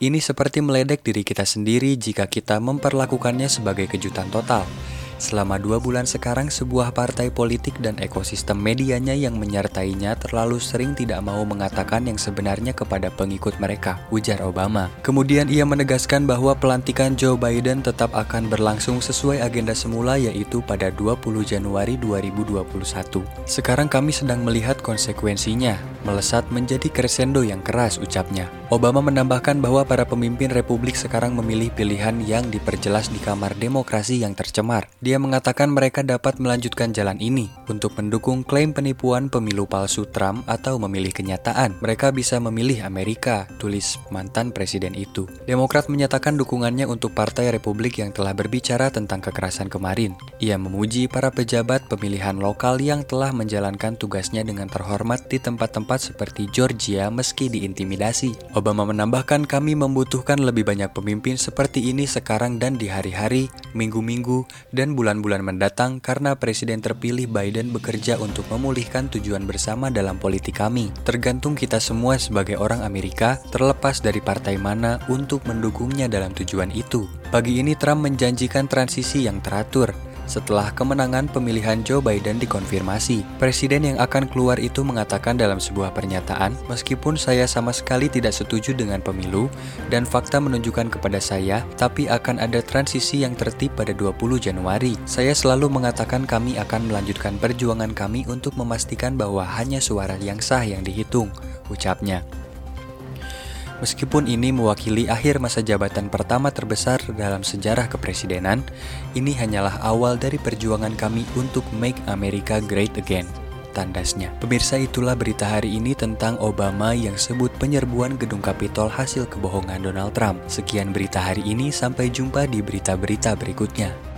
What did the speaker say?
Ini seperti meledek diri kita sendiri jika kita memperlakukannya sebagai kejutan total. Selama dua bulan sekarang, sebuah partai politik dan ekosistem medianya yang menyertainya terlalu sering tidak mau mengatakan yang sebenarnya kepada pengikut mereka, ujar Obama. Kemudian ia menegaskan bahwa pelantikan Joe Biden tetap akan berlangsung sesuai agenda semula yaitu pada 20 Januari 2021. Sekarang kami sedang melihat konsekuensinya, melesat menjadi crescendo yang keras ucapnya. Obama menambahkan bahwa para pemimpin republik sekarang memilih pilihan yang diperjelas di kamar demokrasi yang tercemar. Dia mengatakan mereka dapat melanjutkan jalan ini untuk mendukung klaim penipuan pemilu palsu Trump atau memilih kenyataan. Mereka bisa memilih Amerika, tulis mantan presiden itu. Demokrat menyatakan dukungannya untuk Partai Republik yang telah berbicara tentang kekerasan kemarin. Ia memuji para pejabat pemilihan lokal yang telah menjalankan tugasnya dengan terhormat di tempat-tempat seperti Georgia meski diintimidasi. Obama menambahkan kami membutuhkan lebih banyak pemimpin seperti ini sekarang dan di hari-hari, minggu-minggu, dan bulan-bulan mendatang karena presiden terpilih Biden bekerja untuk memulihkan tujuan bersama dalam politik kami. Tergantung kita semua sebagai orang Amerika, terlepas dari partai mana untuk mendukungnya dalam tujuan itu. Pagi ini Trump menjanjikan transisi yang teratur, setelah kemenangan pemilihan Joe Biden dikonfirmasi. Presiden yang akan keluar itu mengatakan dalam sebuah pernyataan, meskipun saya sama sekali tidak setuju dengan pemilu dan fakta menunjukkan kepada saya, tapi akan ada transisi yang tertib pada 20 Januari. Saya selalu mengatakan kami akan melanjutkan perjuangan kami untuk memastikan bahwa hanya suara yang sah yang dihitung, ucapnya. Meskipun ini mewakili akhir masa jabatan pertama terbesar dalam sejarah kepresidenan, ini hanyalah awal dari perjuangan kami untuk make America great again. Tandasnya. Pemirsa itulah berita hari ini tentang Obama yang sebut penyerbuan gedung Kapitol hasil kebohongan Donald Trump. Sekian berita hari ini, sampai jumpa di berita-berita berikutnya.